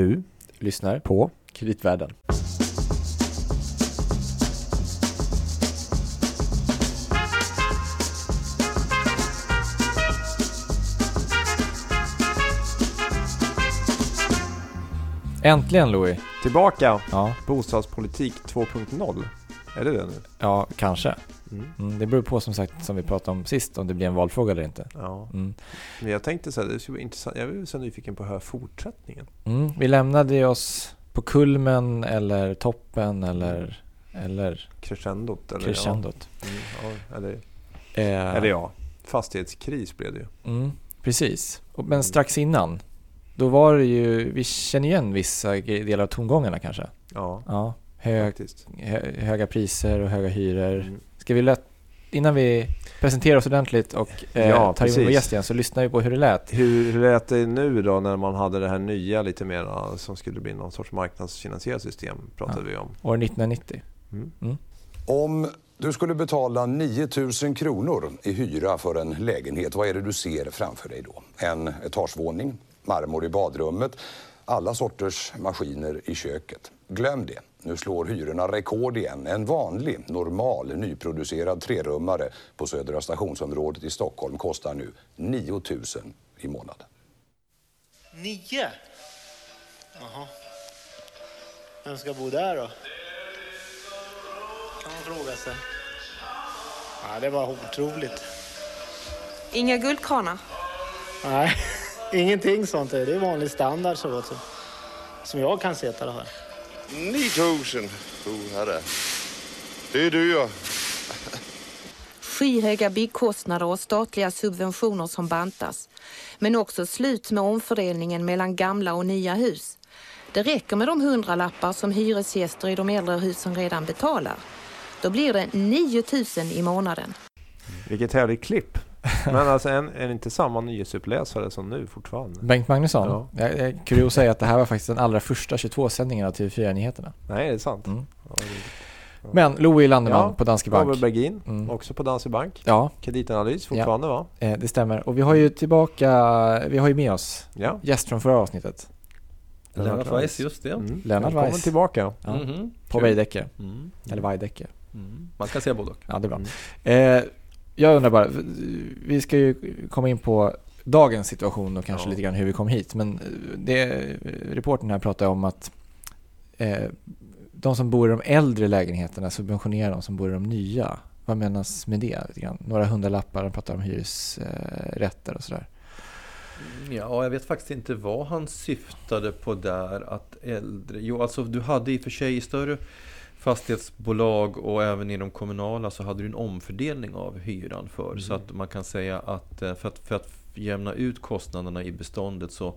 Du lyssnar på Kreditvärlden. Äntligen Louis! tillbaka. Ja, Bostadspolitik 2.0. Är det det nu? ja kanske. Mm. Mm, det beror på som sagt, som vi pratade om sist, om det blir en valfråga eller inte. Ja. Mm. Men jag tänkte så här, det skulle vara intressant. Jag är så nyfiken på att höra fortsättningen. Mm, vi lämnade oss på kulmen eller toppen eller, eller Crescendot. Eller crescendot. Ja. Mm, ja, eller, Eh, eller ja, fastighetskris blev det ju. Mm, precis. Men Mm. strax innan, då var det ju, vi känner igen vissa delar av tongångarna kanske. Ja, Ja, hög, hö, höga priser och höga hyror. Mm. Ska vi lätt, innan vi presenterar oss ordentligt och eh, Ja, tar in vår gäst igen så lyssnar vi på hur det lät. Hur, hur lät det nu då när man hade det här nya lite mer som skulle bli någon sorts marknadsfinansierat system pratade vi om. År 1990. Mm. Om du skulle betala 9 000 kronor i hyra för en lägenhet, vad är det du ser framför dig då? En etagevåning, marmor i badrummet, alla sorters maskiner i köket. Glöm det. Nu slår hyrorna rekord igen. En vanlig, normal, nyproducerad trerummare på Södra stationsområdet i Stockholm kostar nu 9 000 i månaden. Nio? Jaha. Vem ska bo där då? Kan man fråga sig. Ja, det var otroligt. Inga guldkranar. Nej, ingenting sånt. Det är vanlig standard så. Som, som jag kan se i alla fall. 9000. Oh, herre. Det är ja. Skyhöga byggkostnader och statliga subventioner som bantas. Men också slut med omfördelningen mellan gamla och nya hus. Det räcker med de hundralappar som hyresgäster i de äldre husen redan betalar. Då blir det 9 000 i månaden. Vilket härligt klipp. Men alltså är, är det inte samma nyhetsuppläsare som nu fortfarande? Bengt Magnusson. Ja. Jag, jag, kuriosa att säga att det här var faktiskt den allra första 22-sändningen av TV4-nyheterna. Nej, är det sant? Mm. Ja, det- Men Louis Landeman Ja, på Danske Bank. Robert Bergin, Mm. också på Danske Bank. Ja, Kreditanalys fortfarande va? eh, det stämmer. Och vi har ju tillbaka, vi har ju med oss Ja. gäst från förra avsnittet. Lennart Weiss, just det. Mm. Lennart Välkommen Weiss. tillbaka. Ja. Mhm. På Kul. Veidekke, Mm. eller Veidekke. Mm. Man ska säga både och. Ja, det är bra. Mm. Eh, jag undrar bara, vi ska ju komma in på dagens situation och kanske Ja. lite grann hur vi kom hit. Men eh, det, reporten här pratar om att eh, de som bor i de äldre lägenheterna subventionerar de som bor i de nya. Vad menas med det? Lite grann? Några hundralappar, de pratar om hyresrätter och sådär. Ja, jag vet faktiskt inte vad han syftade på där. Att äldre... Jo, alltså du hade i och för sig i större fastighetsbolag och även i de kommunala så hade du en omfördelning av hyran för. Så att man kan säga att eh, för att, för att jämna ut kostnaderna i beståndet så,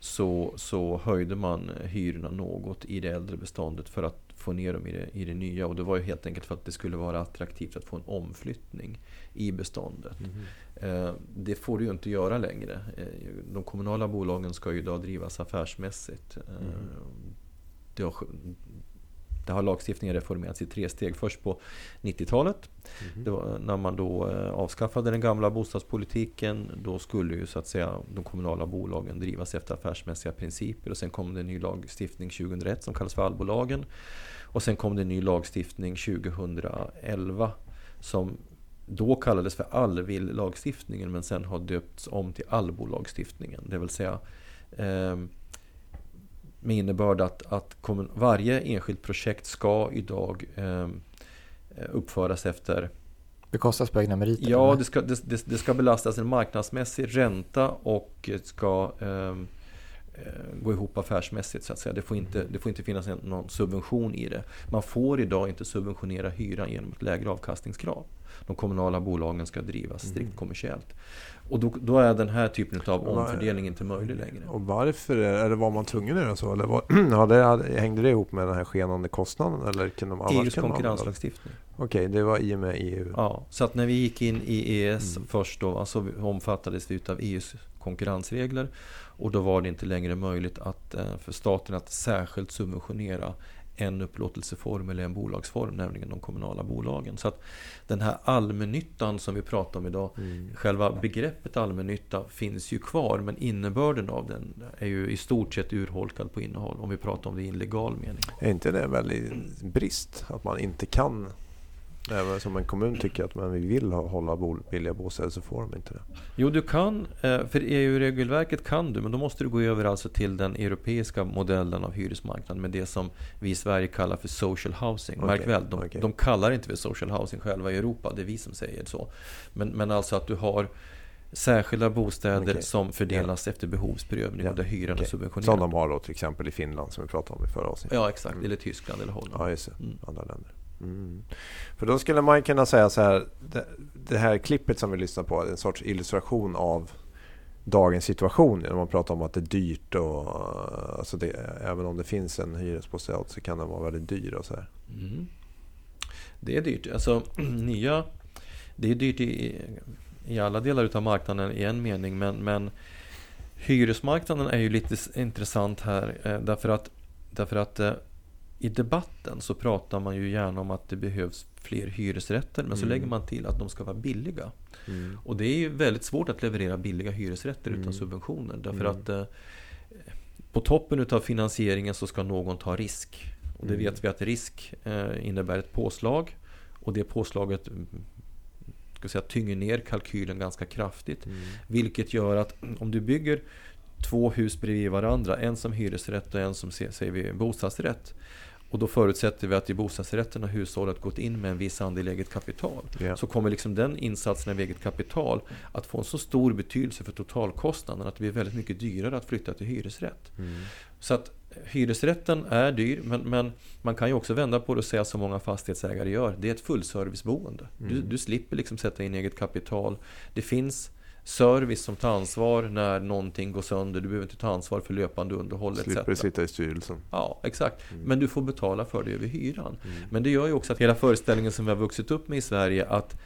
så, så höjde man hyrorna något i det äldre beståndet för att få ner dem i det, i det nya. Och det var ju helt enkelt för att det skulle vara attraktivt att få en omflyttning i beståndet. Eh, Det får du ju inte göra längre. Eh, De kommunala bolagen ska ju idag drivas affärsmässigt. Eh, Det har, det har lagstiftningen reformerats i tre steg. Först på 90-talet. Det var när man då eh, avskaffade den gamla bostadspolitiken. Då skulle ju så att säga de kommunala bolagen drivas efter affärsmässiga principer. Och sen kom det en ny lagstiftning 2001 som kallas för allbolagen. Och sen kom det en ny lagstiftning 2011 som då kallades för allvill-lagstiftningen men sen har döpts om till allbolagstiftningen. Det vill säga eh, med innebörd att, att varje enskilt projekt ska idag eh, uppföras efter Bekostas på egna meriter? Ja, det ska, det, det, det ska belastas en marknadsmässig ränta och ska ehm, eh, gå ihop affärsmässigt så att säga. Det får inte, det får inte finnas någon subvention i det. Man får idag inte subventionera hyran genom ett lägre avkastningskrav. De kommunala bolagen ska drivas strikt kommersiellt. Och då, då är den här typen av omfördelning inte möjlig längre. Och varför? Eller var man tvungen att göra så? Eller var, ja, det, hängde det ihop med den här skenande kostnaden? Eller kunde man, EUs konkurrenslagstiftning. Okej, det var i och med EU. Ja, så att när vi gick in i EES först då, alltså omfattades vi av EUs konkurrensregler. Och då var det inte längre möjligt att, eh, för staten att särskilt subventionera en upplåtelseform eller en bolagsform, nämligen de kommunala bolagen. Så att den här allmännyttan som vi pratar om idag, Mm. själva begreppet allmännytta finns ju kvar, men innebörden av den är ju i stort sett urholkad på innehåll, om vi pratar om det i en legal mening. Är inte det en väldig brist? Att man inte kan, även som en kommun tycker att man vill hålla billiga bostäder så får de inte det. Jo, du kan, eh, för EU-regelverket kan du, men då måste du gå över alltså till den europeiska modellen av hyresmarknaden med det som vi i Sverige kallar för social housing. Märk Okej, väl, de, okej. de kallar inte för social housing själva i Europa, det är vi som säger så. Men, men alltså att du har särskilda bostäder Okej. som fördelas efter behovsprövning Ja, och där hyran okej. är subventionerad. Som de har då till exempel i Finland som vi pratade om i förra avsnittet. Ja, exakt. Eller Tyskland eller Holland. Ja, just det. Mm. Andra länder. Mm. För då skulle man kunna säga så här. Det, det här klippet som vi lyssnar på är en sorts illustration av dagens situation. När man pratar om att det är dyrt och alltså det, även om det finns en hyresbostad så kan den vara väldigt dyr och så här. Mm. Det är dyrt. Alltså, nya, det är dyrt i, i alla delar av marknaden i en mening. Men, men hyresmarknaden är ju lite intressant här. Eh, därför att, därför att eh, i debatten så pratar man ju gärna om att det behövs fler hyresrätter. Men så Mm. lägger man till att de ska vara billiga. Mm. Och det är ju väldigt svårt att leverera billiga hyresrätter Mm. utan subventioner. Därför Mm. att eh, på toppen utav finansieringen så ska någon ta risk. Och det Mm. vet vi att risk eh, innebär ett påslag. Och det påslaget mm, ska säga, tynger ner kalkylen ganska kraftigt. Vilket gör att om du bygger två hus bredvid varandra, en som hyresrätt och en som säger vi bostadsrätt. Och då förutsätter vi att i bostadsrätten har hushållet gått in med en viss andel eget kapital. Ja. Så kommer liksom den insatsen av eget kapital att få en så stor betydelse för totalkostnaden att det blir väldigt mycket dyrare att flytta till hyresrätt. Mm. Så att hyresrätten är dyr men, men man kan ju också vända på det och säga som många fastighetsägare gör. Det är ett fullserviceboende. Du, Mm. du slipper liksom sätta in eget kapital. Det finns service som tar ansvar när någonting går sönder. Du behöver inte ta ansvar för löpande underhåll Slipper etc. sitta i styrelsen. Ja, exakt. Mm. Men du får betala för det över hyran. Mm. Men det gör ju också att hela föreställningen som vi har vuxit upp med i Sverige att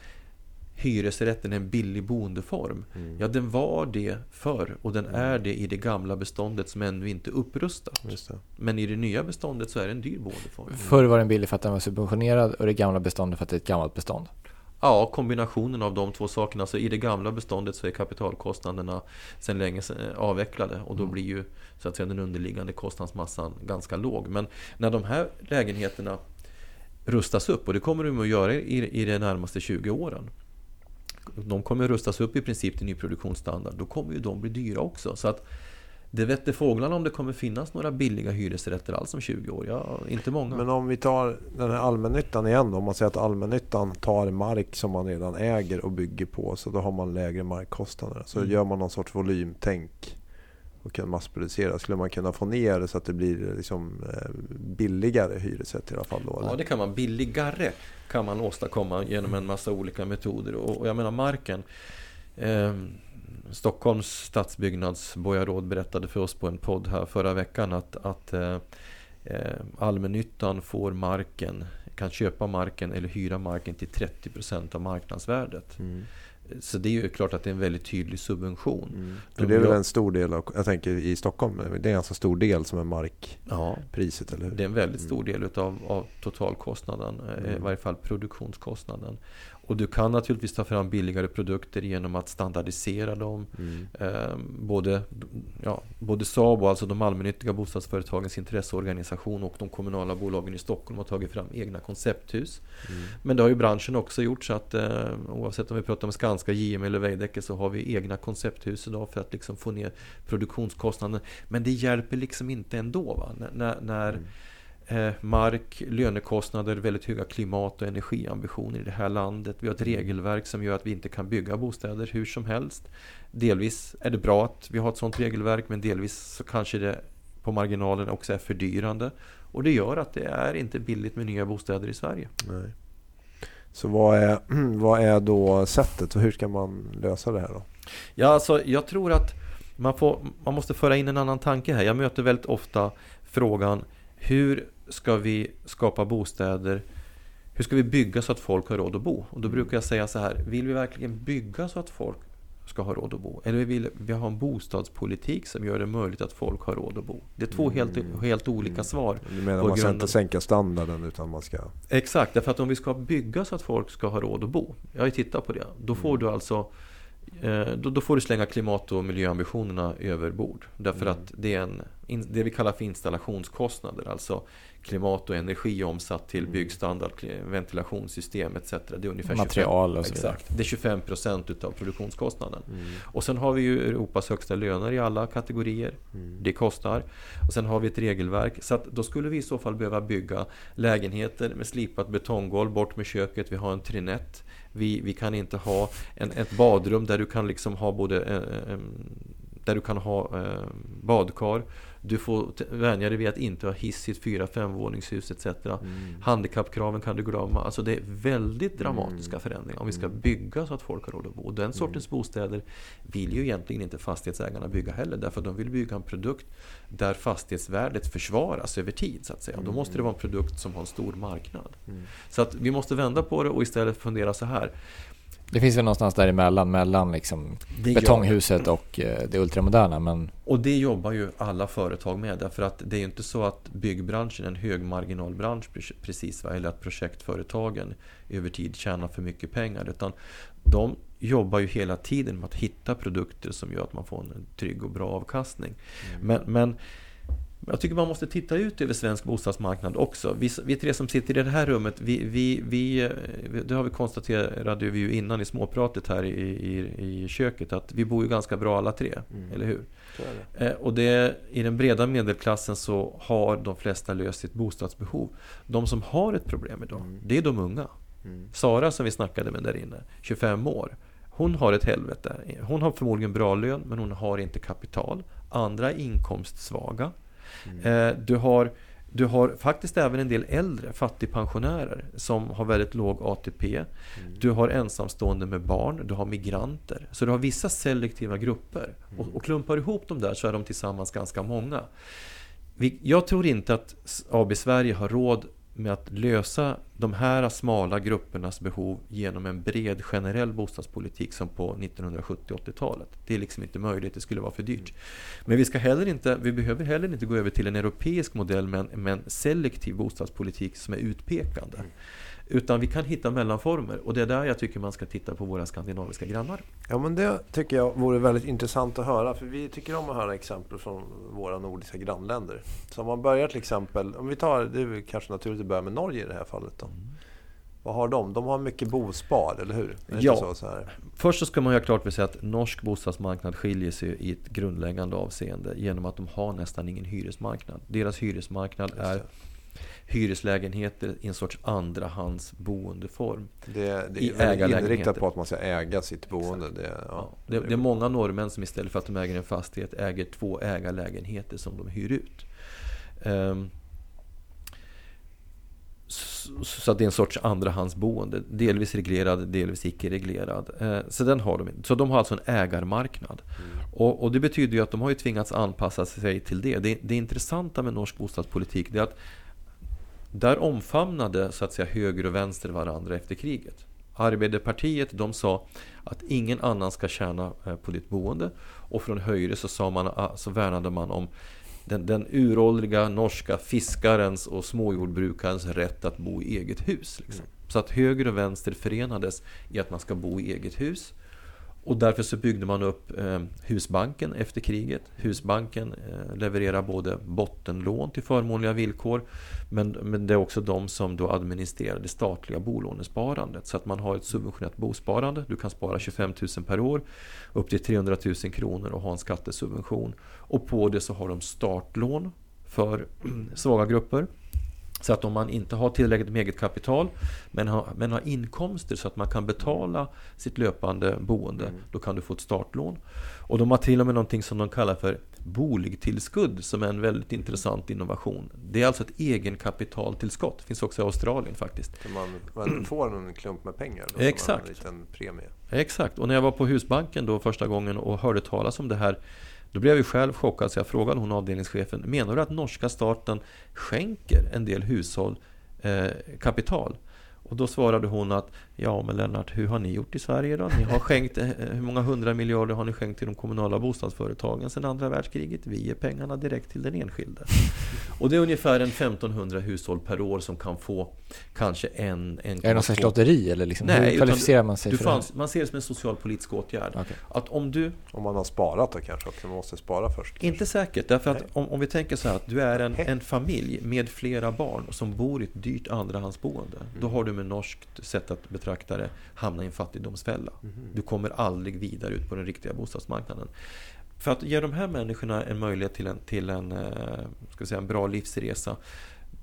hyresrätten är en billig boendeform. Mm. Ja, den var det förr och den Mm. är det i det gamla beståndet som ännu inte är upprustat. Just det. Men i det nya beståndet så är det en dyr boendeform. Förr var den billig för att den var subventionerad och det gamla beståndet för att det är ett gammalt bestånd. Ja, kombinationen av de två sakerna. Så i det gamla beståndet så är kapitalkostnaderna sedan länge sedan avvecklade och då Mm. blir ju så att säga den underliggande kostnadsmassan ganska låg. Men när de här lägenheterna rustas upp och det kommer de att göra i, i de närmaste 20 åren. De kommer rustas upp i princip till nyproduktionsstandard. Då kommer ju de bli dyra också. Så att det vette fåglarna om det kommer finnas några billiga hyresrätter alls om 20 år. Ja, inte många. Men om vi tar den här allmännyttan igen då. Om man säger att allmännyttan tar mark som man redan äger och bygger på. Så då har man lägre markkostnader. Så Mm. gör man någon sorts volymtänk och kan massproducera. Skulle man kunna få ner det så att det blir liksom eh, billigare hyresrätt i alla fall då? Ja, det kan man. Billigare kan man åstadkomma genom en massa olika metoder. Och, och jag menar marken. Eh, Stockholms stadsbyggnadsborgarråd berättade för oss på en podd här förra veckan att, att eh, eh, allmännyttan får marken, kan köpa marken eller hyra marken till 30% av marknadsvärdet. Mm. Så det är ju klart att det är en väldigt tydlig subvention. Mm. De det är väl en stor del av, jag tänker i Stockholm, det är en ganska stor del som är markpriset, Ja, eller hur? Det är en väldigt Mm. stor del utav, av totalkostnaden, eh, Mm. i varje fall produktionskostnaden. Och du kan naturligtvis ta fram billigare produkter genom att standardisera dem. Mm. Eh, både, ja, både SABO, alltså de allmännyttiga bostadsföretagens intresseorganisation och de kommunala bolagen i Stockholm har tagit fram egna koncepthus. Mm. Men det har ju branschen också gjort så att eh, oavsett om vi pratar om Skanska, JM eller Veidekke så har vi egna koncepthus idag för att liksom få ner produktionskostnaden. Men det hjälper liksom inte ändå. Va? När, när, när Mm. Eh, mark, lönekostnader, väldigt höga klimat och energiambitioner i det här landet. Vi har ett regelverk som gör att vi inte kan bygga bostäder hur som helst. Delvis är det bra att vi har ett sådant regelverk men delvis så kanske det på marginalen också är fördyrande. Och det gör att det är inte billigt med nya bostäder i Sverige. Nej. Så vad är, vad är då sättet och hur ska man lösa det här då? Ja, alltså, jag tror att man, får, man måste föra in en annan tanke här. Jag möter väldigt ofta frågan hur ska vi skapa bostäder? Hur ska vi bygga så att folk har råd att bo? Och då brukar jag säga så här, vill vi verkligen bygga så att folk ska ha råd att bo. Eller vill vi ha en bostadspolitik som gör det möjligt att folk har råd att bo. Det är två Mm. helt, helt olika Mm. svar. Du menar man ska inte sänka standarden utan man ska... Exakt, därför att om vi ska bygga så att folk ska ha råd att bo. Jag har ju tittat på det. Då får du alltså eh, då, då får du slänga klimat och miljöambitionerna över bord. Därför Mm. att det är en, in, det vi kallar för installationskostnader. Alltså klimat och energi omsatt till Mm. byggstandard, ventilationssystem etc. Det är ungefär Material och så 25, vidare. Exakt, det är 25 procent utav produktionskostnaden. Mm. Och sen har vi ju Europas högsta löner i alla kategorier. Mm. Det kostar. Och sen har vi ett regelverk. Så att då skulle vi i så fall behöva bygga lägenheter med slipat betonggolv bort med köket. Vi har en trinett. Vi, vi kan inte ha en, ett badrum där du kan liksom ha både eh, eh, där du kan ha eh, badkar. Du får vänja dig vid att inte ha hiss i ett fyra femvåningshus etc. Mm. Handikappkraven kan du glömma. Alltså det är väldigt dramatiska Mm. förändringar om vi ska Mm. bygga så att folk har råd att bo. Och Den sortens bostäder vill ju egentligen inte fastighetsägarna bygga heller. Därför att de vill bygga en produkt där fastighetsvärdet försvaras över tid. så att säga. Då måste det vara en produkt som har en stor marknad. Mm. Så att vi måste vända på det och istället fundera så här. Det finns väl någonstans däremellan, mellan liksom Det betonghuset och eh, det ultramoderna. Men Och det jobbar ju alla företag med därför att det är ju inte så att byggbranschen är en högmarginalbransch pre- precis va? eller att projektföretagen över tid tjänar för mycket pengar utan de jobbar ju hela tiden med att hitta produkter som gör att man får en trygg och bra avkastning. Men, men jag tycker man måste titta ut över svensk bostadsmarknad också. Vi, vi tre som sitter i det här rummet, vi, vi, vi, det har vi konstaterat vi ju innan i småpratet här i, i, i köket att vi bor ju ganska bra alla tre, Mm. eller hur? Det. Eh, Och det, i den breda medelklassen så har de flesta löst sitt bostadsbehov. De som har ett problem idag, Mm. det är de unga. Mm. Sara som vi snackade med där inne, 25 år. Hon har ett helvete. Hon har förmodligen bra lön men hon har inte kapital. Andra är inkomstsvaga. Mm. Eh, Du har, du har faktiskt även en del äldre fattigpensionärer som har väldigt låg ATP. Mm. Du har ensamstående med barn, du har migranter. Så du har vissa selektiva grupper. Och, och klumpar ihop dem där så är de tillsammans ganska många. Jag tror inte att AB Sverige har råd med att lösa de här smala gruppernas behov genom en bred generell bostadspolitik som på 1970-80-talet. Det är liksom inte möjligt, det skulle vara för dyrt. Men vi, ska heller inte, vi behöver heller inte gå över till en europeisk modell med en, med en selektiv bostadspolitik som är utpekande. Utan vi kan hitta mellanformer och det är där jag tycker man ska titta på våra skandinaviska grannar. Ja men det tycker jag vore väldigt intressant att höra för vi tycker om att höra exempel från våra nordiska grannländer. Så om man börjar till exempel, om vi tar, det är kanske naturligt att börja med Norge i det här fallet då. Vad har de? De har mycket bospar, eller hur? Ja. Så, så? Först så ska man ha klart för sig att norsk bostadsmarknad skiljer sig i ett grundläggande avseende genom att de har nästan ingen hyresmarknad. Deras hyresmarknad är. Hyreslägenheter i en sorts andrahands boendeform. Det, det är inriktat på att man ska äga sitt boende. Det, ja, det, det är många norrmän som istället för att de äger en fastighet äger två ägarlägenheter som de hyr ut. Ehm, så, så att det är en sorts andrahandsboende. Delvis reglerad, delvis icke reglerad. Eh, så, den har de, så de har alltså en ägarmarknad. Och, och det betyder ju att de har ju tvingats anpassa sig till det. Det, det intressanta med norsk bostadspolitik är att där omfamnade så att säga höger och vänster varandra efter kriget. Arbeiderpartiet de sa att ingen annan ska tjäna eh, på ditt boende. Och från höger så, sa man, ah, så värnade man om den, den uråldriga norska fiskarens och småjordbrukarens rätt att bo i eget hus. Liksom. Så att höger och vänster förenades i att man ska bo i eget hus. Och därför så byggde man upp eh, Husbanken efter kriget. Husbanken eh, levererar både bottenlån till förmånliga villkor men, men det är också de som då administrerar det statliga bolånesparandet. Så att man har ett subventionerat bosparande. Du kan spara 25 000 per år upp till 300 000 kronor och ha en skattesubvention. Och på det så har de startlån för svaga grupper. Så att om man inte har tillräckligt med eget kapital men har, men har inkomster så att man kan betala sitt löpande boende, då kan du få ett startlån. Och de har till och med någonting som de kallar för boligtillskudd som är en väldigt intressant innovation. Det är alltså ett egenkapitaltillskott. Det finns också i Australien faktiskt. Så man, man får en klump med pengar. Då, Exakt. En liten premie. Exakt, och när jag var på Husbanken då första gången och hörde talas om det här då blev jag ju själv chockad så jag frågade hon avdelningschefen Menar du att norska staten skänker en del hushåll eh, kapital? Och då svarade hon att Ja men Lennart, hur har ni gjort i Sverige då? Ni har skänkt, eh, hur många hundra miljarder har ni skänkt till de kommunala bostadsföretagen sedan andra världskriget? Vi ger pengarna direkt till den enskilde. Och det är ungefär en 1500 hushåll per år som kan få kanske en... en är det någon slags lotteri eller liksom, Nej, hur kvalificerar man sig du för fanns, Man ser det som en socialpolitisk åtgärd. Okay. Att om du... Om man har sparat då kanske, att man måste spara först? Inte säkert, därför att om, om, vi tänker så här att du är en, en familj med flera barn som bor i ett dyrt andrahandsboende. Mm. Då har du med norskt sätt att betrakta det hamna i en fattigdomsfälla. Mm. Du kommer aldrig vidare ut på den riktiga bostadsmarknaden. För att ge de här människorna en möjlighet till en, till en, eh, ska säga, en bra livsresa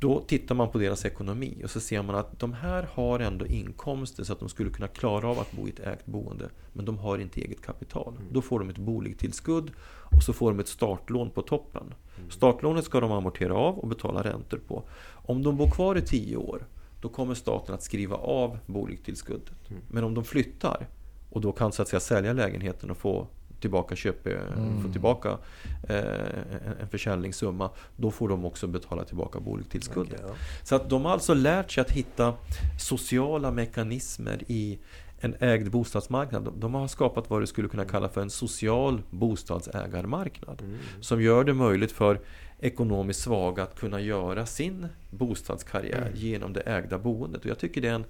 då tittar man på deras ekonomi och så ser man att de här har ändå inkomster så att de skulle kunna klara av att bo i ett ägt boende. Men de har inte eget kapital. Mm. Då får de ett boligtillskudd och så får de ett startlån på toppen. Mm. Startlånet ska de amortera av och betala räntor på. Om de bor kvar i tio år då kommer staten att skriva av boligtillskuddet. Mm. Men om de flyttar och då kan så att säga sälja lägenheten och få tillbaka köp, mm. få tillbaka eh, en försäljningssumma, då får de också betala tillbaka boligtillskuddet. Okay, ja. Så att de har alltså lärt sig att hitta sociala mekanismer i en ägd bostadsmarknad. De har skapat vad du skulle kunna kalla för en social bostadsägarmarknad. Mm. Som gör det möjligt för ekonomiskt svaga att kunna göra sin bostadskarriär mm. genom det ägda boendet. Och jag tycker det en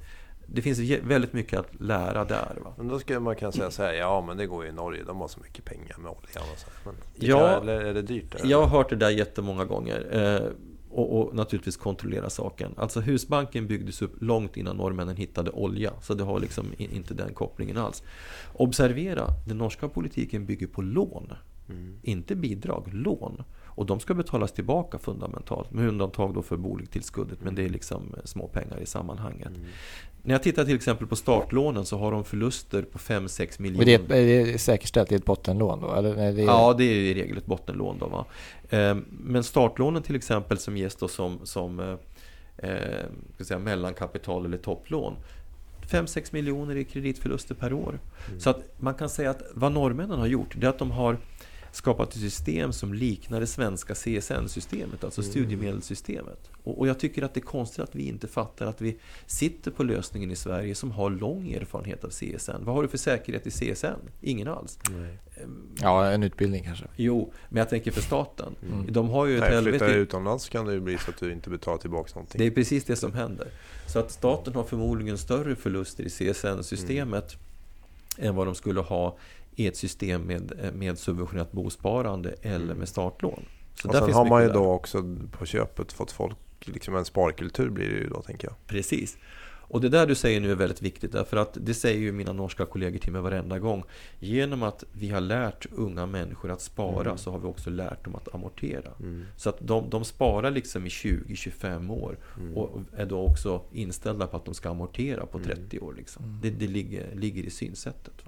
det finns väldigt mycket att lära där. Va? Men då skulle man kunna säga så här, ja men det går ju i Norge, de har så mycket pengar med oljan och så. Men ja, eller är det dyrt? Eller? Jag har hört det där jättemånga gånger. Eh, och, och, naturligtvis kontrollera saken. Alltså Husbanken byggdes upp långt innan norrmännen hittade olja. Så det har liksom inte den kopplingen alls. Observera, den norska politiken bygger på lån. Mm. Inte bidrag, lån. Och de ska betalas tillbaka fundamentalt. Med undantag då för boligtillskuddet. Men det är liksom små pengar i sammanhanget. Mm. När jag tittar till exempel på startlånen så har de förluster på 5-6 miljoner. det är, är det säkerställt i ett bottenlån då? Eller, nej, det är... Ja, det är i regel ett bottenlån. Då, va? Ehm, men startlånen till exempel som ges då som, som eh, eh säga, mellankapital eller topplån 5-6 miljoner i kreditförluster per år. Mm. Så att man kan säga att vad norrmännen har gjort, det är att de har skapat ett system som liknar det svenska CSN-systemet, alltså mm. studiemedelssystemet. Och, och, jag tycker att det är konstigt att vi inte fattar att vi sitter på lösningen i Sverige som har lång erfarenhet av CSN. Vad har du för säkerhet i CSN? Ingen alls. Nej. Ehm, ja, en utbildning kanske. Jo, men jag tänker för staten. Mm. De har ju ett Nej, helvete... Flyttar utomlands kan det ju bli så att du inte betalar tillbaka någonting. Det är precis det som händer. Så att staten har förmodligen större förluster i CSN-systemet mm. än vad de skulle ha i ett system med, med subventionerat bosparande eller mm. med startlån. Så och sen har man ju då också på köpet fått folk, liksom en sparkultur blir det ju då tänker jag. Precis. Och det där du säger nu är väldigt viktigt därför att det säger ju mina norska kollegor till mig varenda gång. Genom att vi har lärt unga människor att spara mm. så har vi också lärt dem att amortera. Mm. Så att de, de sparar liksom i 20-25 år mm. och är då också inställda på att de ska amortera på 30 mm. år. Liksom. Mm. Det, det ligger, ligger i synsättet.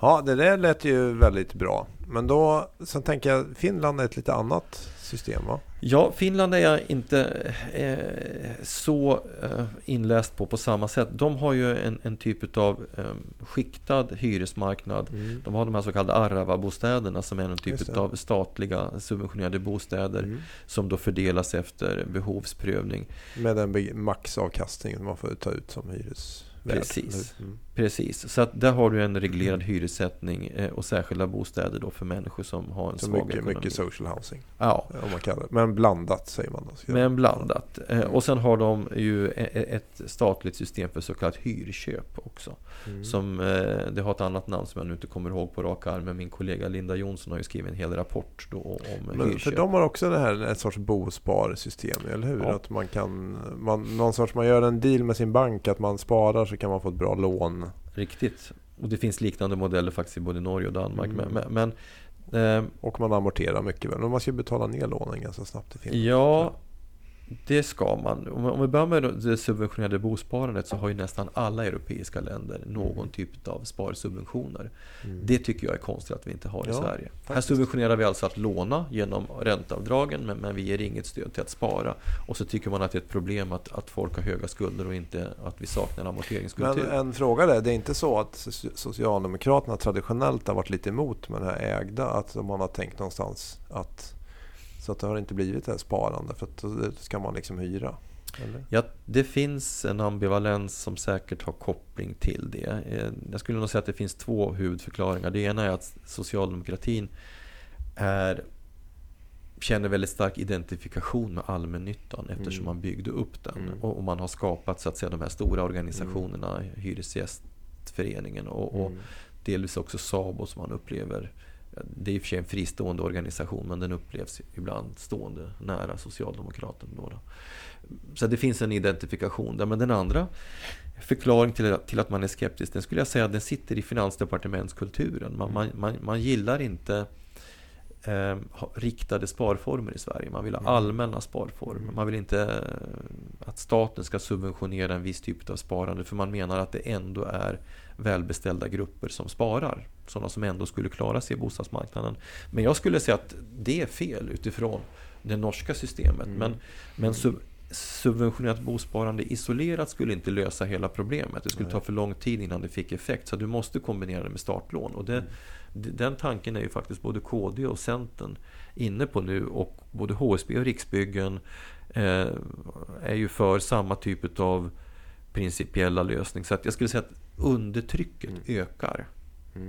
Ja, det där lät ju väldigt bra. Men då, sen tänker jag, Finland är ett lite annat system va? Ja, Finland är jag inte eh, så eh, inläst på på samma sätt. De har ju en, en typ av eh, skiktad hyresmarknad. Mm. De har de här så kallade Arava-bostäderna som är en typ av statliga subventionerade bostäder mm. som då fördelas efter behovsprövning. Med en maxavkastning man får ta ut som hyres Precis. Mm. Precis. Så att där har du en reglerad hyressättning eh, och särskilda bostäder då för människor som har en så svag mycket, ekonomi. Mycket social housing. Ja. Om man kallar det. Men blandat säger man då. Men blandat. Eh. Och sen har de ju e, e, ett statligt system för så kallat hyrköp också. Mm. Som, eh, det har ett annat namn som jag nu inte kommer ihåg på rak arm. Men min kollega Linda Jonsson har ju skrivit en hel rapport då om men, hyrköp. För de har också det här ett sorts bosparsystem, eller hur? Ja. Att man kan, man, någon sorts, man gör en deal med sin bank att man sparar så kan man få ett bra lån. Riktigt. Och det finns liknande modeller faktiskt i både Norge och Danmark. Mm. Men, men eh, och man amorterar mycket väl. Man ska betala ner lånen ganska snabbt i Finland. Ja, det ska man. Om vi börjar med det subventionerade bosparandet så har ju nästan alla europeiska länder någon typ av sparsubventioner. Mm. Det tycker jag är konstigt att vi inte har i ja, Sverige. Faktiskt. Här subventionerar vi alltså att låna genom ränteavdragen men, men vi ger inget stöd till att spara. Och så tycker man att det är ett problem att, att folk har höga skulder och inte att vi saknar amorteringskultur. Men en fråga där, det är inte så att Socialdemokraterna traditionellt har varit lite emot med det här ägda? Att man har tänkt någonstans att så att det har inte blivit det här sparande för att då ska man liksom hyra. Eller? Ja, det finns en ambivalens som säkert har koppling till det. Eh, Jag skulle nog säga att det finns två huvudförklaringar. Det ena är att socialdemokratin är, känner väldigt stark identifikation med allmännyttan eftersom Mm. man byggde upp den. Mm. Och, och man har skapat så att säga, de här stora organisationerna, Hyresgästföreningen och, och Mm. delvis också SABO som man upplever det är i och för sig en fristående organisation men den upplevs ibland stående nära Socialdemokraterna. Då då. Så det finns en identifikation där. Men den andra förklaringen till, till att man är skeptisk, den skulle jag säga den sitter i finansdepartementskulturen. Man, man, man, man gillar inte eh, riktade sparformer i Sverige. Man vill ha allmänna sparformer. Man vill inte eh, att staten ska subventionera en viss typ av sparande för man menar att det ändå är välbeställda grupper som sparar. Sådana som ändå skulle klara sig i bostadsmarknaden. Men jag skulle säga att det är fel utifrån det norska systemet. Men, men sub, subventionerat bosparande isolerat skulle inte lösa hela problemet. Det skulle ta för lång tid innan det fick effekt. Så du måste kombinera det med startlån. Och det, Den tanken är ju faktiskt både KD och Centern inne på nu. Och både HSB och Riksbyggen eh, är ju för samma typ av principiella lösning. Så att jag skulle säga att undertrycket ökar.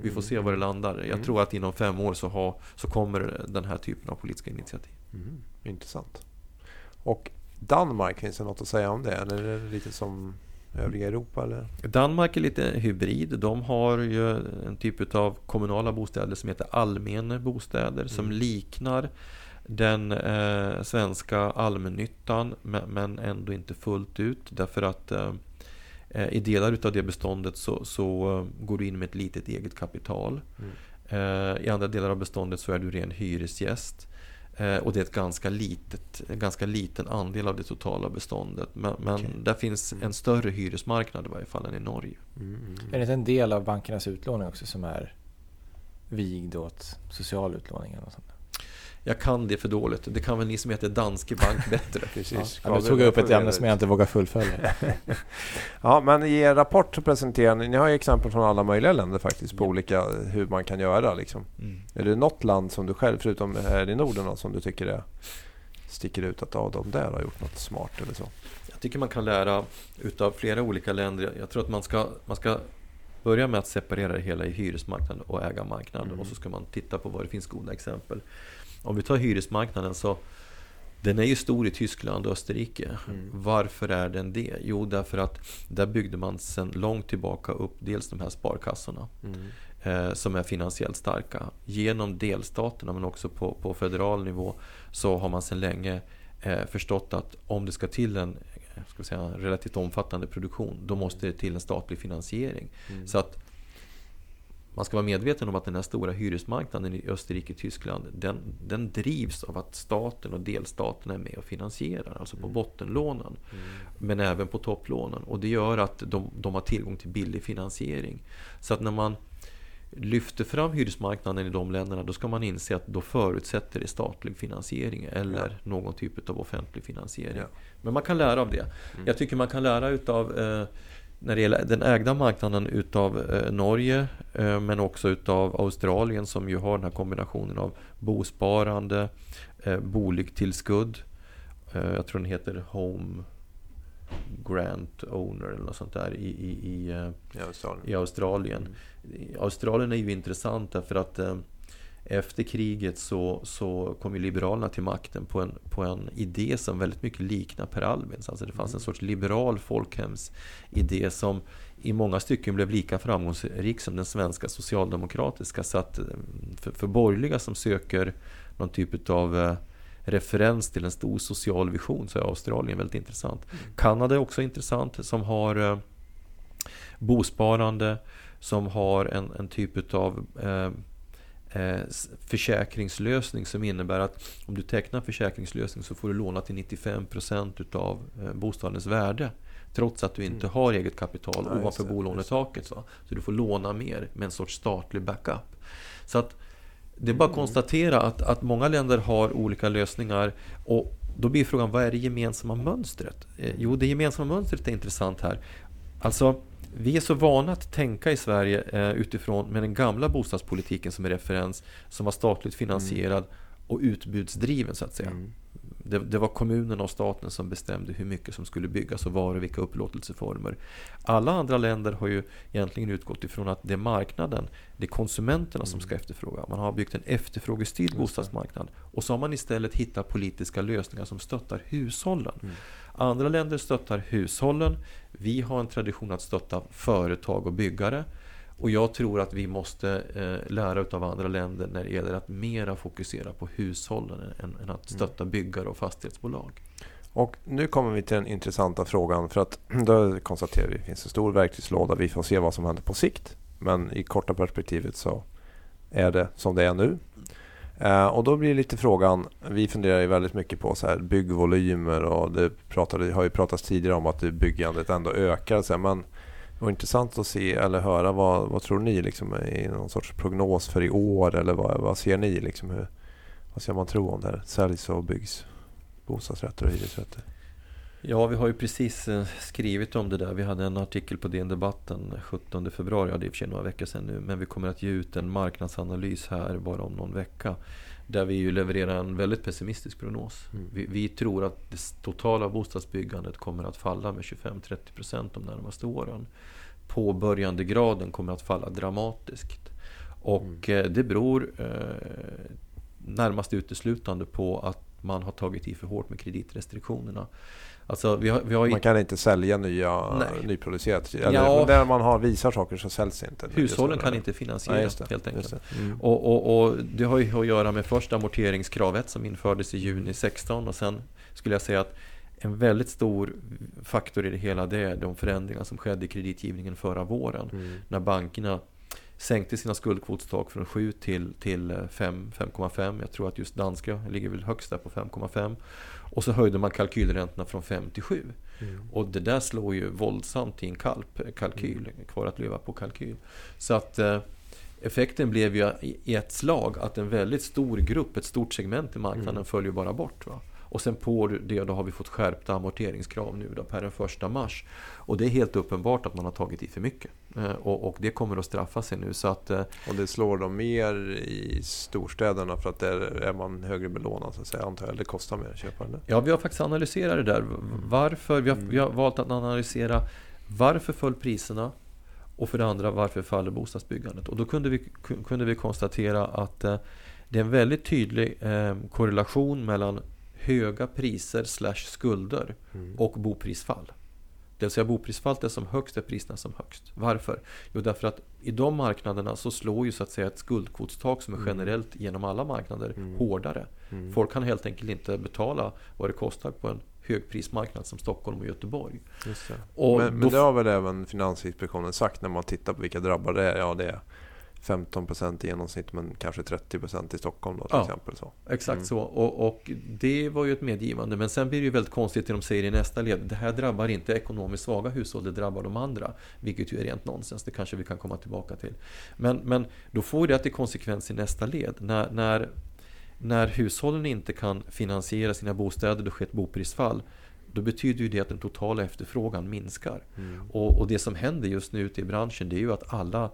Vi får se var det landar. Jag tror att inom fem år så, har, så kommer den här typen av politiska initiativ. Mm. Intressant. Och Danmark, finns det något att säga om det? Eller är det lite som övriga Europa? Eller? Danmark är lite hybrid. De har ju en typ av kommunala bostäder som heter allmänna bostäder som liknar den eh, svenska allmännyttan men, ändå inte fullt ut därför att eh, eh, i delar utav det beståndet så, så eh, går du in med ett litet eget kapital. Eh, I andra delar av beståndet så är du ren hyresgäst. Eh, och det är ett ganska, litet, en ganska liten andel av det totala beståndet. Men, men Okej. där finns en större hyresmarknad i varje fall än i Norge. Är det inte en del av bankernas utlåning också som är vigd åt social utlåning? Eller något sånt? Jag kan det för dåligt. Det kan väl ni som heter Danske Bank bättre. Precis. Ja, nu tog jag upp ett ämne som jag inte vågar fullfölja. Ja, men i er rapport så presenterar ni, ni har ju exempel från alla möjliga länder faktiskt på olika hur man kan göra liksom. Mm. Är det något land som du själv, förutom här i Norden, som du tycker är, sticker ut att av de där har gjort något smart eller så? Jag tycker man kan lära utav flera olika länder. Jag- tror att man ska, man ska börja med att separera det hela i hyresmarknaden och ägarmarknaden. Mm. Och så ska man titta på var det finns goda exempel. Om vi tar hyresmarknaden så den är ju stor i Tyskland och Österrike. Mm. Varför är den det? Jo, därför att där byggde man sedan långt tillbaka upp dels de här sparkassorna eh, som är finansiellt starka. Genom delstaterna men också på, på federal nivå så har man sedan länge eh, förstått att om det ska till en eh, ska säga, en relativt omfattande produktion då måste det till en statlig finansiering. Så att man ska vara medveten om att den här stora hyresmarknaden i Österrike och Tyskland den, den drivs av att staten och delstaterna är med och finansierar, alltså på bottenlånen. Men även på topplånen. Och det gör att de, de har tillgång till billig finansiering. Så att när man lyfter fram hyresmarknaden i de länderna då ska man inse att då förutsätter det statlig finansiering eller någon typ av offentlig finansiering. Ja. Men man kan lära av det. Jag tycker man kan lära utav eh, när det gäller den ägda marknaden utav eh, Norge eh, men också utav Australien som ju har den här kombinationen av bosparande, eh, boligtillskudd. Eh, jag tror den heter Home Grant Owner eller något sånt där i, i, i, I Australien. i Australien. Australien är ju intressant därför att efter kriget så, så kom ju Liberalerna till makten på en, på en idé som väldigt mycket liknar Per Albins. Alltså det fanns en sorts liberal folkhemsidé som i många stycken blev lika framgångsrik som den svenska socialdemokratiska. Så att eh, för, för borgerliga som söker någon typ av eh, referens till en stor social vision så är Australien väldigt intressant. Kanada är också intressant som har eh, bosparande, som har en, en typ av försäkringslösning som innebär att om du tecknar försäkringslösning så får du låna till 95% utav eh, bostadens värde. Trots att du inte har eget kapital Mm. Just ovanför bolånetaket. Va? Så du får låna mer med en sorts statlig backup. Så att det är bara att konstatera att, att många länder har olika lösningar. Och då blir frågan, vad är det gemensamma mönstret? Eh, jo, det gemensamma mönstret är intressant här. Alltså, vi är så vana att tänka i Sverige eh, utifrån med den gamla bostadspolitiken som är referens, som var statligt finansierad och utbudsdriven så att säga. det, det var kommunerna och staten som bestämde hur mycket som skulle byggas och var och vilka upplåtelseformer. Alla andra länder har ju egentligen utgått ifrån att det är marknaden, det är konsumenterna som ska efterfråga. Man har byggt en efterfrågestyrd bostadsmarknad. Och så har man istället hittat politiska lösningar som stöttar hushållen. Andra länder stöttar hushållen. Vi har en tradition att stötta företag och byggare. Och jag tror att vi måste eh, lära av andra länder när det gäller att mera fokusera på hushållen än, än att stötta byggare och fastighetsbolag. Och nu kommer vi till den intressanta frågan. För att då konstaterar vi att det finns en stor verktygslåda. Vi får se vad som händer på sikt. Men i korta perspektivet så är det som det är nu. Eh, och då blir lite frågan, vi funderar ju väldigt mycket på så här byggvolymer och det pratade, har ju pratats tidigare om att byggandet ändå ökar. Så här, men det var intressant att se eller höra vad, vad tror ni liksom, i någon sorts prognos för i år eller vad, vad ser ni? Liksom, hur, vad ska man tro om det här? Säljs och byggs bostadsrätter och hyresrätter? Ja, vi har ju precis eh, skrivit om det där. Vi hade en artikel på DN Debatten 17 februari, ja det är i och för sig några veckor sedan nu, men vi kommer att ge ut en marknadsanalys här bara om någon vecka. Där vi ju levererar en väldigt pessimistisk prognos. Mm. Vi, vi, tror att det totala bostadsbyggandet kommer att falla med 25-30% de närmaste åren. Påbörjandegraden kommer att falla dramatiskt. Och mm. det beror eh, närmast uteslutande på att man har tagit i för hårt med kreditrestriktionerna. Alltså, vi har, vi har man kan inte sälja nya Nej. nyproducerat. Eller ja. Där man har, visar saker så säljs inte. Hushållen kan inte finansiera Nej, det, helt enkelt. Det. Mm. Och, och, och, det har ju att göra med först amorteringskravet som infördes i juni 16 och sen skulle jag säga att en väldigt stor faktor i det hela det är de förändringar som skedde i kreditgivningen förra våren. Mm. När bankerna sänkte sina skuldkvotstak från 7 till, till 5,5. Jag tror att just danska ligger väl högst där på 5,5. Och så höjde man kalkylräntorna från 5 till 7. Mm. Och det där slår ju våldsamt i en kalp, kalkyl, mm. kvar att leva på kalkyl. Så att eh, effekten blev ju i ett slag att en väldigt stor grupp, ett stort segment i marknaden mm. följer bara bort. Va? Och sen på det då har vi fått skärpta amorteringskrav nu då per den första mars. Och det är helt uppenbart att man har tagit i för mycket. Eh, och, och, det kommer att straffa sig nu. Så att, eh, och det slår då mer i storstäderna för att där är man högre belånad så att säga, antar jag. Det kostar mer att köpa den. Ja, vi har faktiskt analyserat det där. Varför? Vi har, vi har valt att analysera varför föll priserna? Och för det andra, varför faller bostadsbyggandet? Och då kunde vi, kunde vi konstatera att eh, det är en väldigt tydlig korrelation mellan höga priser slash skulder mm. och boprisfall. Det vill säga boprisfallet är som högst är priserna som högst. Varför? Jo, därför att i de marknaderna så slår ju så att säga ett skuldkvotstak som är mm. generellt genom alla marknader mm. hårdare. Mm. Folk kan helt enkelt inte betala vad det kostar på en högprismarknad som Stockholm och Göteborg. Det. Och men, men det har väl även Finansinspektionen sagt när man tittar på vilka drabbar det är? Ja, det är 15 procent i genomsnitt men kanske 30 procent i Stockholm då till ja, exempel. Så. Exakt mm. så. Och, och, det var ju ett medgivande. Men sen blir det ju väldigt konstigt det de säger i nästa led. Det här drabbar inte ekonomiskt svaga hushåll, det drabbar de andra. Vilket ju är rent nonsens, det kanske vi kan komma tillbaka till. Men, men då får det till konsekvens i nästa led. När, när, när hushållen inte kan finansiera sina bostäder, då sker ett boprisfall då betyder ju det att den totala efterfrågan minskar. Mm. Och, och, det som händer just nu ute i branschen det är ju att alla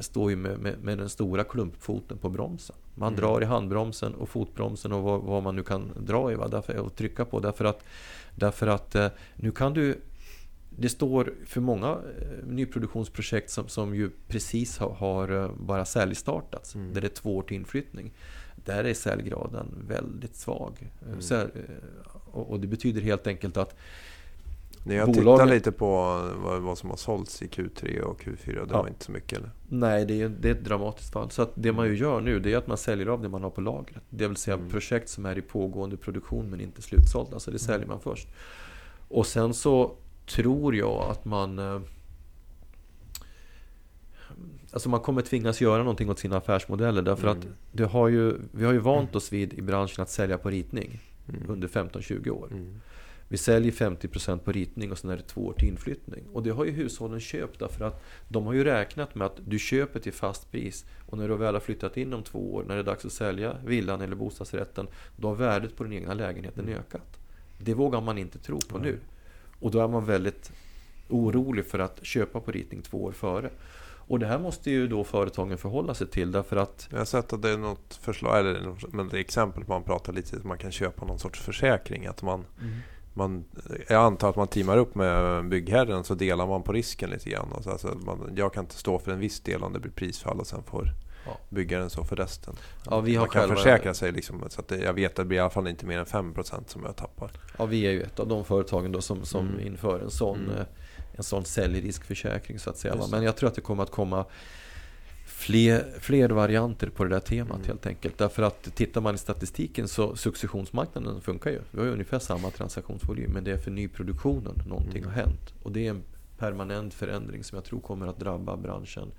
står ju med, med, med, den stora klumpfoten på bromsen. Man mm. drar i handbromsen och fotbromsen och vad, vad man nu kan dra i va? Därför, och trycka på. Därför att, därför att eh, nu kan du det står för många eh, nyproduktionsprojekt som, som ju precis har, har eh, bara säljstartats. Mm. Där det är två år till inflyttning. Där är säljgraden väldigt svag. Mm. Och, och det betyder helt enkelt att ni har bolagen... tittat lite på vad, vad, som har sålts i Q3 och Q4. Det ja. var inte så mycket eller? Nej, det är, det är ett dramatiskt fall. Så det man ju gör nu det är att man säljer av det man har på lagret. Det vill säga mm. projekt som är i pågående produktion men inte slutsålda. Så det mm. säljer man först. Och sen så tror jag att man... Eh, alltså man kommer tvingas göra någonting åt sina affärsmodeller. Därför mm. att det har ju, vi har ju vant oss vid i branschen att sälja på ritning. Mm. Under 15-20 år. Mm. Vi säljer 50% på ritning och sen är det två år till inflyttning. Och det har ju hushållen köpt därför att de har ju räknat med att du köper till fast pris och när du väl har flyttat in om två år, när det är dags att sälja villan eller bostadsrätten, då har värdet på den egna lägenheten ökat. Det vågar man inte tro på nu. Och då är man väldigt orolig för att köpa på ritning två år före. Och det här måste ju då företagen förhålla sig till därför att Jag har sett att det är något förslag, eller något- men det är exempel på man pratar lite att man kan köpa någon sorts försäkring. Att man, man, jag antar att man teamar upp med byggherren så delar man på risken lite grann. Och så, alltså man, jag kan inte stå för en viss del om det blir prisfall och sen får Ja. byggaren stå för resten. Ja, vi har man kan själva- försäkra sig liksom, så att jag vet att det blir i alla fall inte mer än 5% som jag tappar. Ja, vi är ju ett av de företagen då som, som Mm. inför en sån, Mm. eh, en sån säljriskförsäkring så att säga. Men jag tror att det kommer att komma fler, fler varianter på det där temat Mm. helt enkelt. Därför att tittar man i statistiken så successionsmarknaden funkar ju. Vi har ju ungefär samma transaktionsvolym men det är för nyproduktionen någonting Mm. har hänt. Och det är en permanent förändring som jag tror kommer att drabba branschen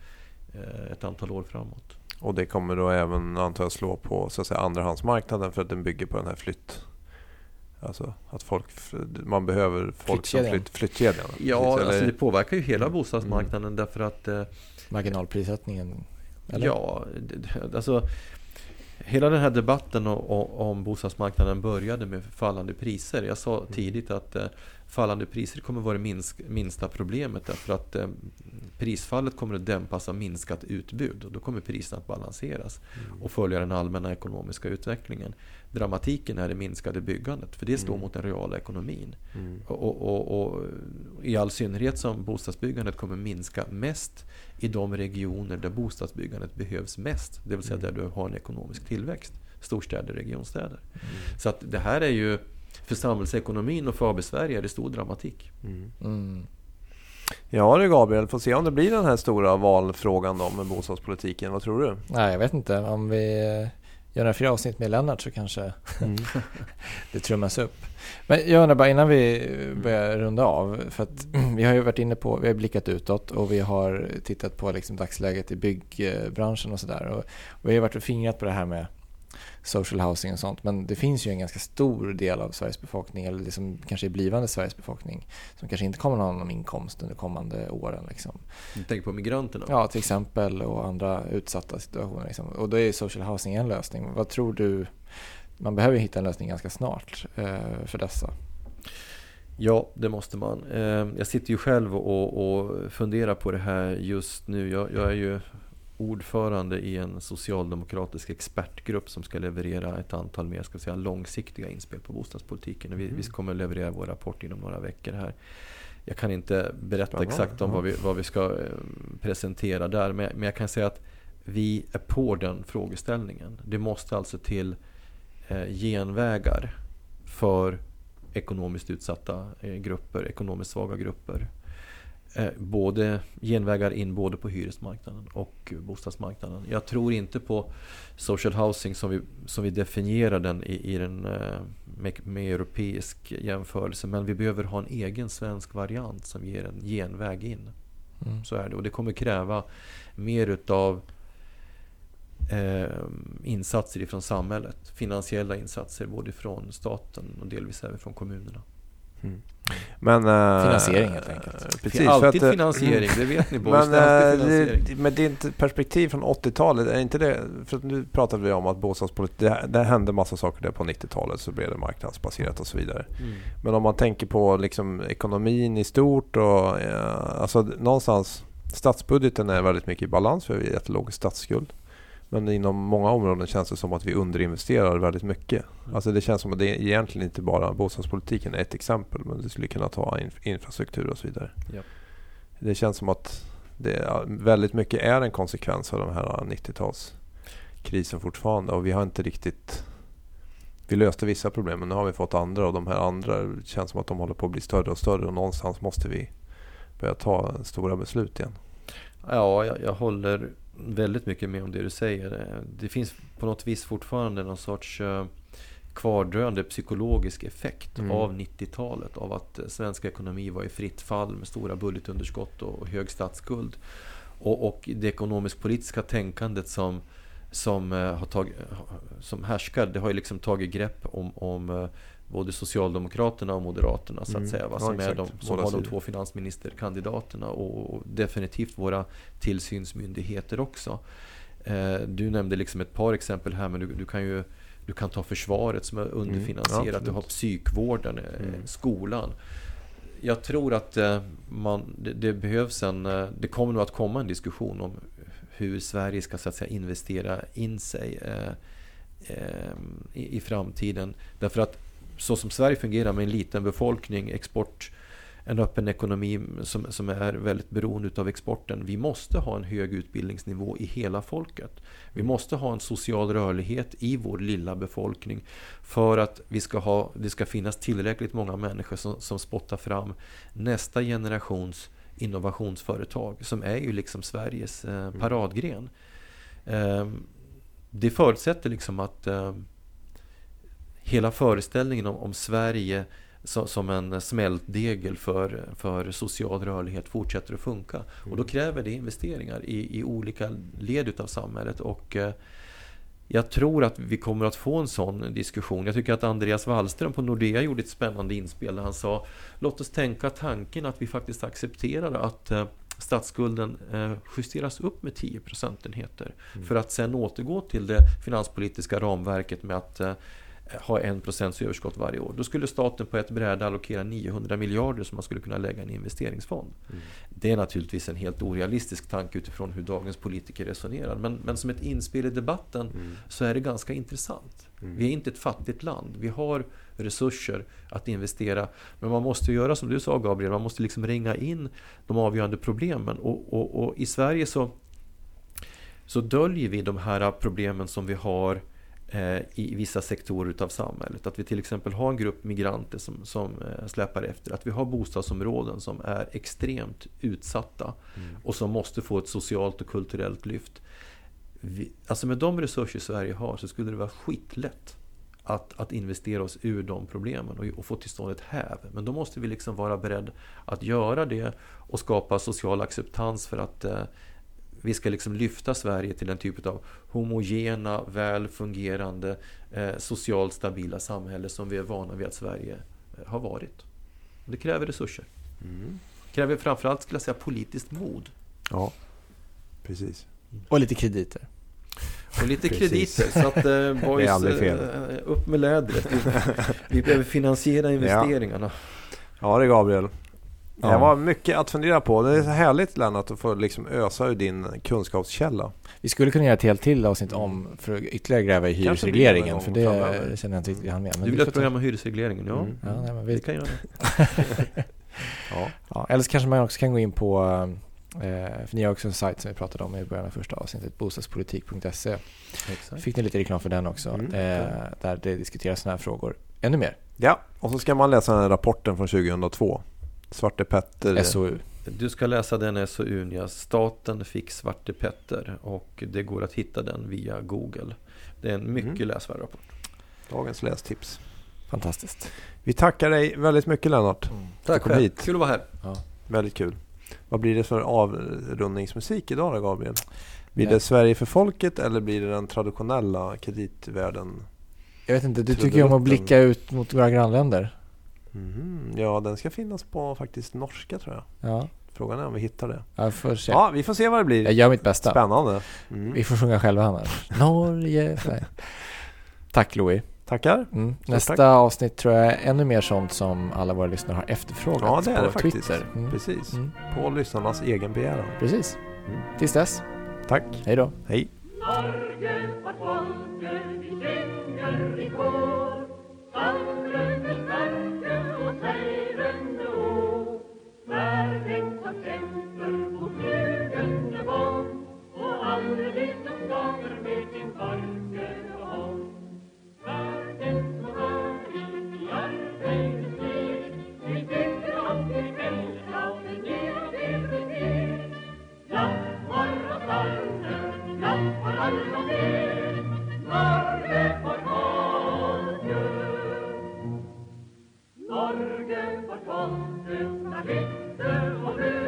eh, ett antal år framåt. Och det kommer då även antar jag slå på så att säga, andrahandsmarknaden för att den bygger på den här flytt... Alltså att folk, man behöver folk som Flyttkedjan. flytt, flyttkedjan. Ja, Precis, alltså det påverkar ju hela bostadsmarknaden därför att eh, Marginalprissättningen. Eller? Ja, alltså Hela den här debatten om bostadsmarknaden började med fallande priser. Jag sa tidigt att eh, fallande priser kommer vara det minsta problemet därför att eh, prisfallet kommer att dämpas av minskat utbud och då kommer priserna att balanseras och följa den allmänna ekonomiska utvecklingen. Dramatiken är det minskade byggandet för det slår Mm. mot den reala ekonomin. Mm. Och, och, och, och I all synnerhet som bostadsbyggandet kommer minska mest i de regioner där bostadsbyggandet behövs mest. Det vill säga där du har en ekonomisk tillväxt. Storstäder, regionstäder. Så att det här är ju för samhällsekonomin och för AB Sverige är det stor dramatik. Mm. Mm. Ja du Gabriel, får se om det blir den här stora valfrågan då med bostadspolitiken. Vad tror du? Nej, jag vet inte. Om vi gör några fler avsnitt med Lennart så kanske det trummas upp. Men jag undrar bara innan vi börjar runda av. För att vi har ju varit inne på, vi har blickat utåt och vi har tittat på liksom dagsläget i byggbranschen och sådär. Och, och vi har varit och fingrat på det här med social housing och sånt. Men det finns ju en ganska stor del av Sveriges befolkning, eller det som kanske är blivande Sveriges befolkning, som kanske inte kommer att ha någon inkomst under kommande åren. Liksom. Du tänker på migranterna? Ja, till exempel och andra utsatta situationer. Liksom. Och då är social housing en lösning. Vad tror du? Man behöver hitta en lösning ganska snart eh, för dessa. Ja, det måste man. Eh, Jag sitter ju själv och, och funderar på det här just nu. Jag, jag är ju ordförande i en socialdemokratisk expertgrupp som ska leverera ett antal mer ska säga, långsiktiga inspel på bostadspolitiken. Och vi, vi kommer leverera vår rapport inom några veckor här. Jag kan inte berätta Spännande. exakt om vad vi, vad vi ska eh, presentera där, men, men jag kan säga att vi är på den frågeställningen. Det måste alltså till eh, genvägar för ekonomiskt utsatta eh, grupper, ekonomiskt svaga grupper. Eh, både genvägar in både på hyresmarknaden och bostadsmarknaden. Jag tror inte på social housing som vi, som vi definierar den i, i den, eh, med, med europeisk jämförelse. Men vi behöver ha en egen svensk variant som ger en genväg in. Mm. Så är det. Och det kommer kräva mer utav eh, insatser ifrån samhället. Finansiella insatser både från staten och delvis även från kommunerna. Men, eh, Finansiering helt enkelt. Precis, alltid för att, eh, finansiering, det vet ni boys. Men eh, med ditt perspektiv från 80-talet, är inte det... För att nu pratade vi om att bostadspolitik, det, det hände massa saker där på 90-talet så blev det marknadsbaserat och så vidare. Mm. Men om man tänker på liksom ekonomin i stort och eh, alltså någonstans statsbudgeten är väldigt mycket i balans för vi har jättelåg statsskuld. Men inom många områden känns det som att vi underinvesterar väldigt mycket. Alltså det känns som att det är egentligen inte bara bostadspolitiken är ett exempel men det skulle kunna ta inf- infrastruktur och så vidare. Ja. Det känns som att det väldigt mycket är en konsekvens av den här 90-talskrisen fortfarande och vi har inte riktigt vi löste vissa problem men nu har vi fått andra och de här andra känns som att de håller på att bli större och större och någonstans måste vi börja ta stora beslut igen. Ja, jag, jag håller väldigt mycket med om det du säger. Det finns på något vis fortfarande någon sorts eh, kvardröjande psykologisk effekt Mm. av 90-talet. Av att eh, svensk ekonomi var i fritt fall med stora budgetunderskott och hög statsskuld. Och, och det ekonomisk-politiska tänkandet som, som, eh, har tag, som härskar, det har ju liksom tagit grepp om, om både Socialdemokraterna och Moderaterna så att Mm. säga. Va? Ja, Som, är exakt. de, som har de två finansministerkandidaterna och, och definitivt våra tillsynsmyndigheter också. Eh, du nämnde liksom ett par exempel här men du, du kan ju du kan ta försvaret som är underfinansierat, absolut. du har psykvården, eh, Mm. skolan. jag tror att eh, man, det, det behövs en, eh, det kommer nog att komma en diskussion om hur Sverige ska så att säga, investera in sig eh, eh, i, i framtiden. Därför att så som Sverige fungerar med en liten befolkning, export, en öppen ekonomi som, som är väldigt beroende av exporten. Vi måste ha en hög utbildningsnivå i hela folket. Vi måste ha en social rörlighet i vår lilla befolkning för att vi ska ha, det ska finnas tillräckligt många människor som, som spottar fram nästa generations innovationsföretag som är ju liksom Sveriges eh, paradgren. Eh, det förutsätter liksom att eh, hela föreställningen om, om Sverige som, som en smältdegel för, för social rörlighet fortsätter att funka. Och då kräver det investeringar i, i olika led utav samhället. Och eh, jag tror att vi kommer att få en sån diskussion. Jag tycker att Andreas Wallström på Nordea gjorde ett spännande inspel där han sa Låt oss tänka tanken att vi faktiskt accepterar att eh, statsskulden eh, justeras upp med 10 procentenheter. För att sen återgå till det finanspolitiska ramverket med att ha 1% överskott varje år. Då skulle staten på ett bräde allokera 900 miljarder som man skulle kunna lägga i en investeringsfond. Det är naturligtvis en helt orealistisk tanke utifrån hur dagens politiker resonerar. Men, men som ett inspel i debatten så är det ganska intressant. Vi är inte ett fattigt land. Vi har resurser att investera. Men man måste göra som du sa Gabriel, man måste liksom ringa in de avgörande problemen. Och, och, och i Sverige så, så döljer vi de här problemen som vi har i vissa sektorer utav samhället. Att vi till exempel har en grupp migranter som, som eh, släpar efter. Att vi har bostadsområden som är extremt utsatta och som måste få ett socialt och kulturellt lyft. Vi, alltså med de resurser Sverige har så skulle det vara skitlätt att, att investera oss ur de problemen och, och få till stånd ett häv. Men då måste vi liksom vara beredda att göra det och skapa social acceptans för att eh, vi ska liksom lyfta Sverige till en typ av homogena, väl fungerande, eh, socialt stabila samhälle som vi är vana vid att Sverige eh, har varit. Det kräver resurser. Det kräver framförallt skulle jag säga, politiskt mod. Ja, precis. Och lite krediter. Och lite Precis. krediter. Så att eh, boys, eh, upp med lädret. Vi, vi behöver finansiera investeringarna. Ja, det är Gabriel. Ja. Det var mycket att fundera på. Det är så härligt Lennart att få liksom ösa ur din kunskapskälla. Vi skulle kunna göra ett helt till avsnitt om för att ytterligare gräva i det hyresregleringen. För det framöver. känner jag inte riktigt han med. Men Du vill vi ha ett program om hyresregleringen? Ja, Mm. Ja, nej, men vi vi, kan göra det. Ja. ja, eller så kanske man också kan gå in på eh, för ni har också en sajt som vi pratade om i början av första avsnittet, bostadspolitik.se. Exakt. Fick ni lite reklam för den också, Mm. eh, där det diskuteras sådana här frågor ännu mer. ja, och så ska man läsa den här rapporten från 2002. Svarte Petter. SOU. Du ska läsa den SOUn, ja. Staten fick Svarte Petter och det går att hitta den via Google. Det är en mycket Mm. läsvärd rapport. Dagens lästips. Fantastiskt. Vi tackar dig väldigt mycket Lennart. Tack kom själv. hit. Kul att vara här. Väldigt kul. Vad blir det för avrundningsmusik idag då Gabriel? Blir Ja. det Sverige för folket eller blir det den traditionella kreditvärlden? Jag vet inte, du tycker ju om att blicka ut mot våra grannländer. Mhm. Ja, den ska finnas på faktiskt norska tror jag. Ja, Frågan är om vi hittar det. jag får se. Ja, vi får se vad det blir. Jag gör mitt bästa. Spännande. Mm. Vi får sjunga själva annars. Norge. Nej. Tack Louis. Tackar. Mm. Nästa tack. avsnitt tror jag är ännu mer sånt som alla våra lyssnare har efterfrågat Ja, det är på det faktiskt. Twitter. Mm. Precis. Mm. På lyssnarnas egen begäran. Precis. Mm. Tills dess, Tack. hej då. Hej. Norge vårt folke vi sjunger i kår Sangren Norge får folke ska vitte och brun